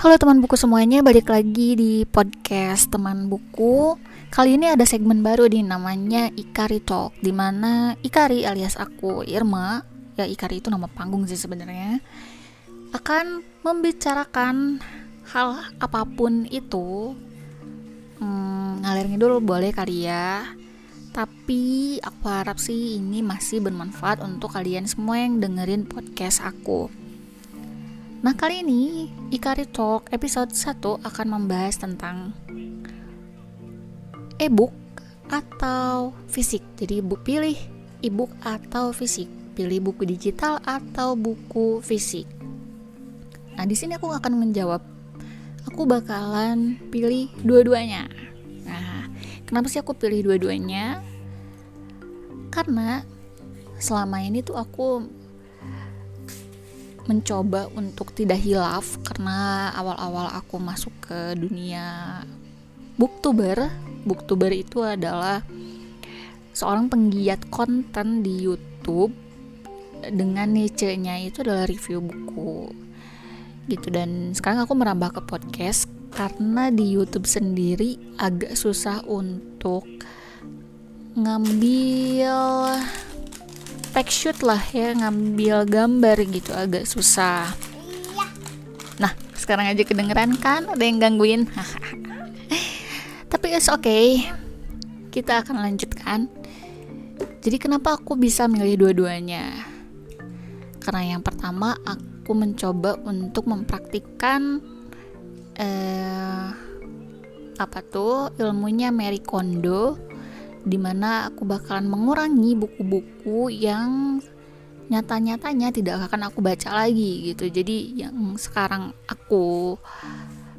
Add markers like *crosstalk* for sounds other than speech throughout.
Halo teman buku semuanya, balik lagi di podcast teman buku. Kali ini ada segmen baru nih namanya Ikari Talk, di mana Ikari alias aku Irma, ya Ikari itu nama panggung sih sebenarnya, akan membicarakan hal apa pun itu. Hmm, ngalir ngidul boleh kali ya, tapi aku harap sih ini masih bermanfaat untuk kalian semua yang dengerin podcast aku. Nah kali ini Ikari Talk episode 1 akan membahas tentang e-book atau fisik. Jadi bu pilih e-book atau fisik. Pilih buku digital atau buku fisik. Nah di sini aku akan menjawab. Aku bakalan pilih dua-duanya. Nah kenapa sih aku pilih dua-duanya? Karena selama ini tuh aku mencoba untuk tidak hilaf karena awal-awal aku masuk ke dunia booktuber. Booktuber itu adalah seorang penggiat konten di YouTube dengan niche-nya itu adalah review buku. Gitu dan sekarang aku merambah ke podcast karena di YouTube sendiri agak susah untuk ngambil pack shoot lah ya ngambil gambar gitu agak susah. Nah sekarang aja kedengeran kan ada yang gangguin? *laughs* Tapi it's okay. Kita akan lanjutkan. Jadi kenapa aku bisa milih dua-duanya? Karena yang pertama aku mencoba untuk mempraktikkan eh, apa tuh ilmunya Mary Kondo di mana aku bakalan mengurangi buku-buku yang nyata-nyatanya tidak akan aku baca lagi gitu. Jadi yang sekarang aku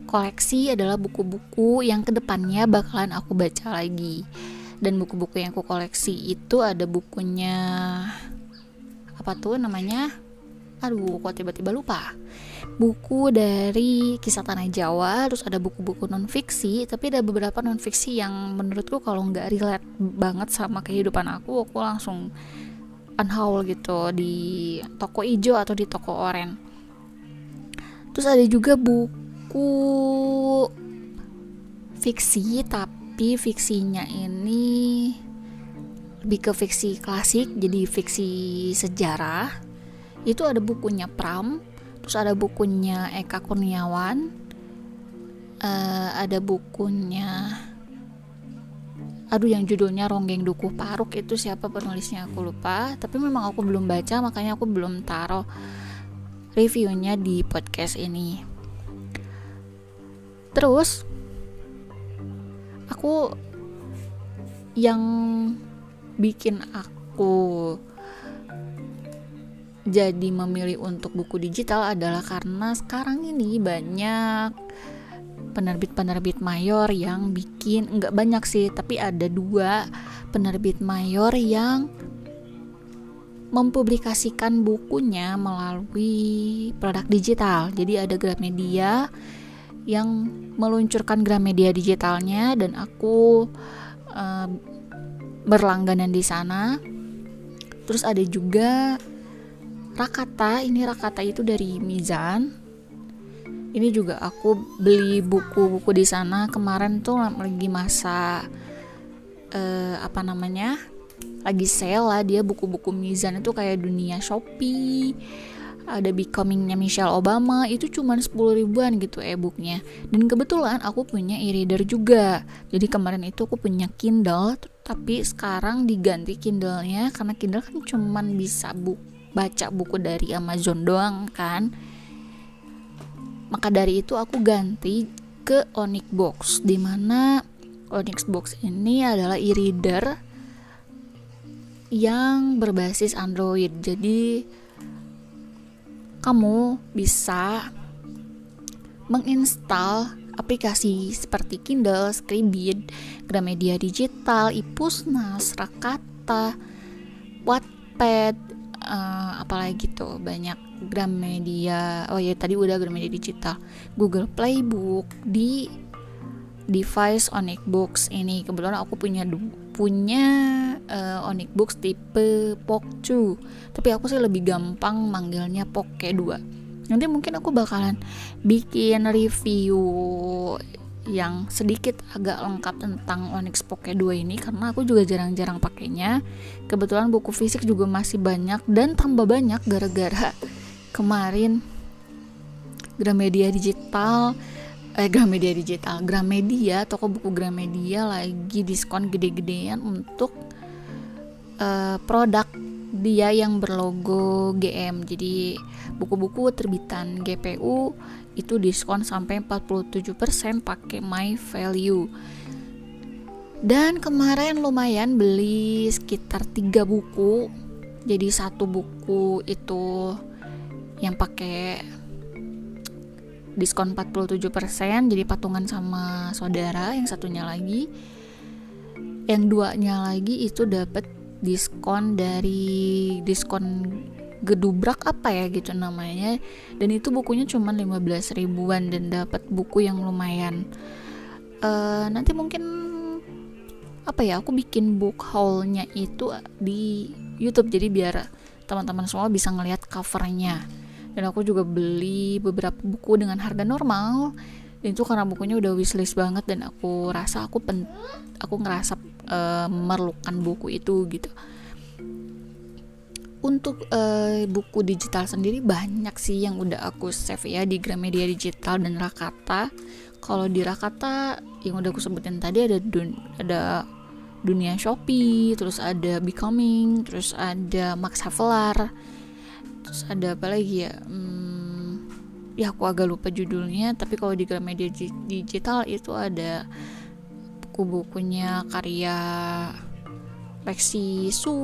koleksi adalah buku-buku yang ke depannya bakalan aku baca lagi. Dan buku-buku yang aku koleksi itu ada bukunya apa tuh namanya? Aduh kok tiba-tiba lupa buku dari kisah tanah Jawa terus ada buku-buku non fiksi tapi ada beberapa non fiksi yang menurutku kalau nggak relate banget sama kehidupan aku aku langsung unhaul gitu di toko ijo atau di toko oren. Terus ada juga buku fiksi tapi fiksinya ini lebih ke fiksi klasik jadi fiksi sejarah. Itu ada bukunya Pram terus ada bukunya Eka Kurniawan. Uh, ada bukunya aduh yang judulnya Ronggeng Dukuh Paruk. Itu siapa penulisnya? Aku lupa. Tapi memang aku belum baca makanya aku belum taruh reviewnya di podcast ini. Terus aku yang bikin aku jadi memilih untuk buku digital adalah karena sekarang ini banyak penerbit-penerbit mayor yang bikin nggak banyak sih tapi ada dua penerbit mayor yang mempublikasikan bukunya melalui produk digital. Jadi ada Gramedia yang meluncurkan Gramedia digitalnya dan aku uh, berlangganan di sana. Terus ada juga Rakata ini Rakata itu dari Mizan. Ini juga aku beli buku-buku di sana. Kemarin tuh lagi masa uh, apa namanya lagi sale lah dia buku-buku Mizan itu kayak dunia Shopee ada Becomingnya Michelle Obama itu cuma 10 ribuan gitu e-booknya. Dan kebetulan aku punya e-reader juga. Jadi kemarin itu aku punya Kindle tapi sekarang diganti Kindle-nya karena Kindle kan cuma bisa buku baca buku dari Amazon doang kan. Maka dari itu aku ganti ke Onyx Box di mana Onyx Box ini adalah e-reader yang berbasis Android. Jadi kamu bisa menginstal aplikasi seperti Kindle, Scribd, Gramedia Digital, Ipusnas, Rakata, Wattpad, uh, apalagi tuh banyak Gramedia oh ya tadi udah Gramedia digital Google Playbook di device Onyx Books ini. Kebetulan aku punya punya uh, Onyx Books tipe POC 2 tapi aku sih lebih gampang manggilnya POC 2 nanti mungkin aku bakalan bikin review yang sedikit agak lengkap tentang Onyx Pocket 2 ini karena aku juga jarang-jarang pakainya. Kebetulan buku fisik juga masih banyak dan tambah banyak gara-gara kemarin Gramedia Digital eh Gramedia Digital, Gramedia, toko buku Gramedia lagi diskon gede-gedean untuk uh, produk dia yang berlogo GM. Jadi buku-buku terbitan GPU itu diskon sampai 47% pakai My Value. Dan kemarin lumayan beli sekitar 3 buku. Jadi satu buku itu yang pakai diskon 47% jadi patungan sama saudara yang satunya lagi yang duanya lagi itu dapat diskon dari diskon gedubrak apa ya gitu namanya. Dan itu bukunya cuma 15 ribuan dan dapat buku yang lumayan. Uh, nanti mungkin apa ya aku bikin book haulnya itu di YouTube. Jadi biar teman-teman semua bisa ngelihat covernya. Dan aku juga beli beberapa buku dengan harga normal. Dan itu karena bukunya udah wishlist banget dan aku rasa aku pen aku ngerasa uh, memerlukan buku itu gitu untuk uh, buku digital sendiri banyak sih yang udah aku save ya di Gramedia Digital dan Rakata. Kalau di Rakata yang udah aku sebutin tadi ada dun ada dunia Shopee, terus ada Becoming, terus ada Max Havelaar, terus ada apa lagi ya? Hmm, ya aku agak lupa judulnya. Tapi kalau di Gramedia Digital itu ada buku-bukunya karya Lexi Su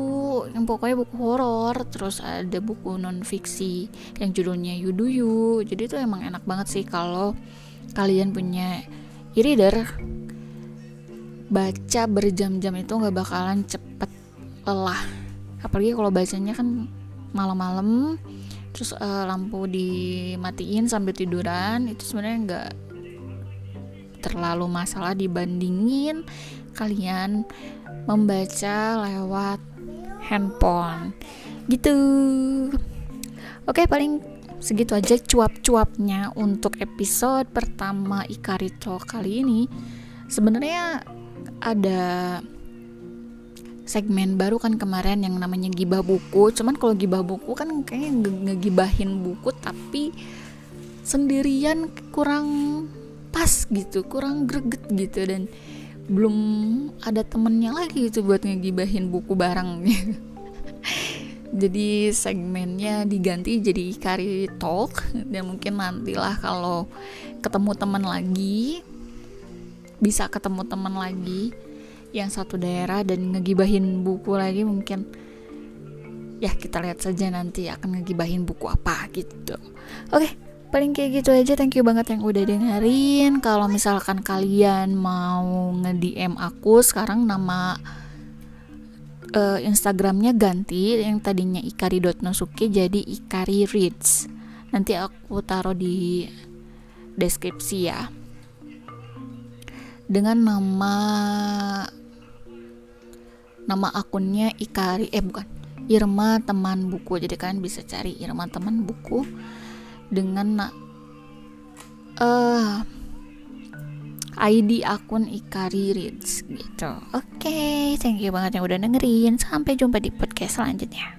yang pokoknya buku horor terus ada buku non fiksi yang judulnya Yuduyu jadi itu emang enak banget sih kalau kalian punya e-reader. Baca berjam-jam itu nggak bakalan cepet lelah. Apalagi kalau bacanya kan malam-malam terus uh, lampu dimatiin sambil tiduran itu sebenarnya nggak terlalu masalah dibandingin kalian membaca lewat handphone. Gitu. Oke paling segitu aja cuap-cuapnya untuk episode pertama Ikarito kali ini. Sebenarnya ada segmen baru kan kemarin yang namanya gibah buku. Cuman kalau gibah buku kan kayaknya ngegibahin buku tapi sendirian kurang pas gitu kurang greget gitu. Dan belum ada temennya lagi itu buat ngegibahin buku bareng. *laughs* Jadi segmennya diganti jadi Kari Talk dan mungkin nantilah kalau ketemu teman lagi bisa ketemu teman lagi yang satu daerah dan ngegibahin buku lagi mungkin ya kita lihat saja nanti akan ngegibahin buku apa gitu. Oke okay, paling kayak gitu aja. Thank you banget yang udah dengerin. Kalau misalkan kalian mau nge-DM aku sekarang nama uh, Instagramnya ganti. Yang tadinya ikari.nosuke jadi ikari reads. Nanti aku taruh di deskripsi ya. Dengan nama nama akunnya Ikari eh bukan Irma teman buku. Jadi kalian bisa cari Irma teman buku dengan uh, ID akun Ikari Reads gitu. Oke, okay, thank you banget yang udah dengerin. Sampai jumpa di podcast selanjutnya.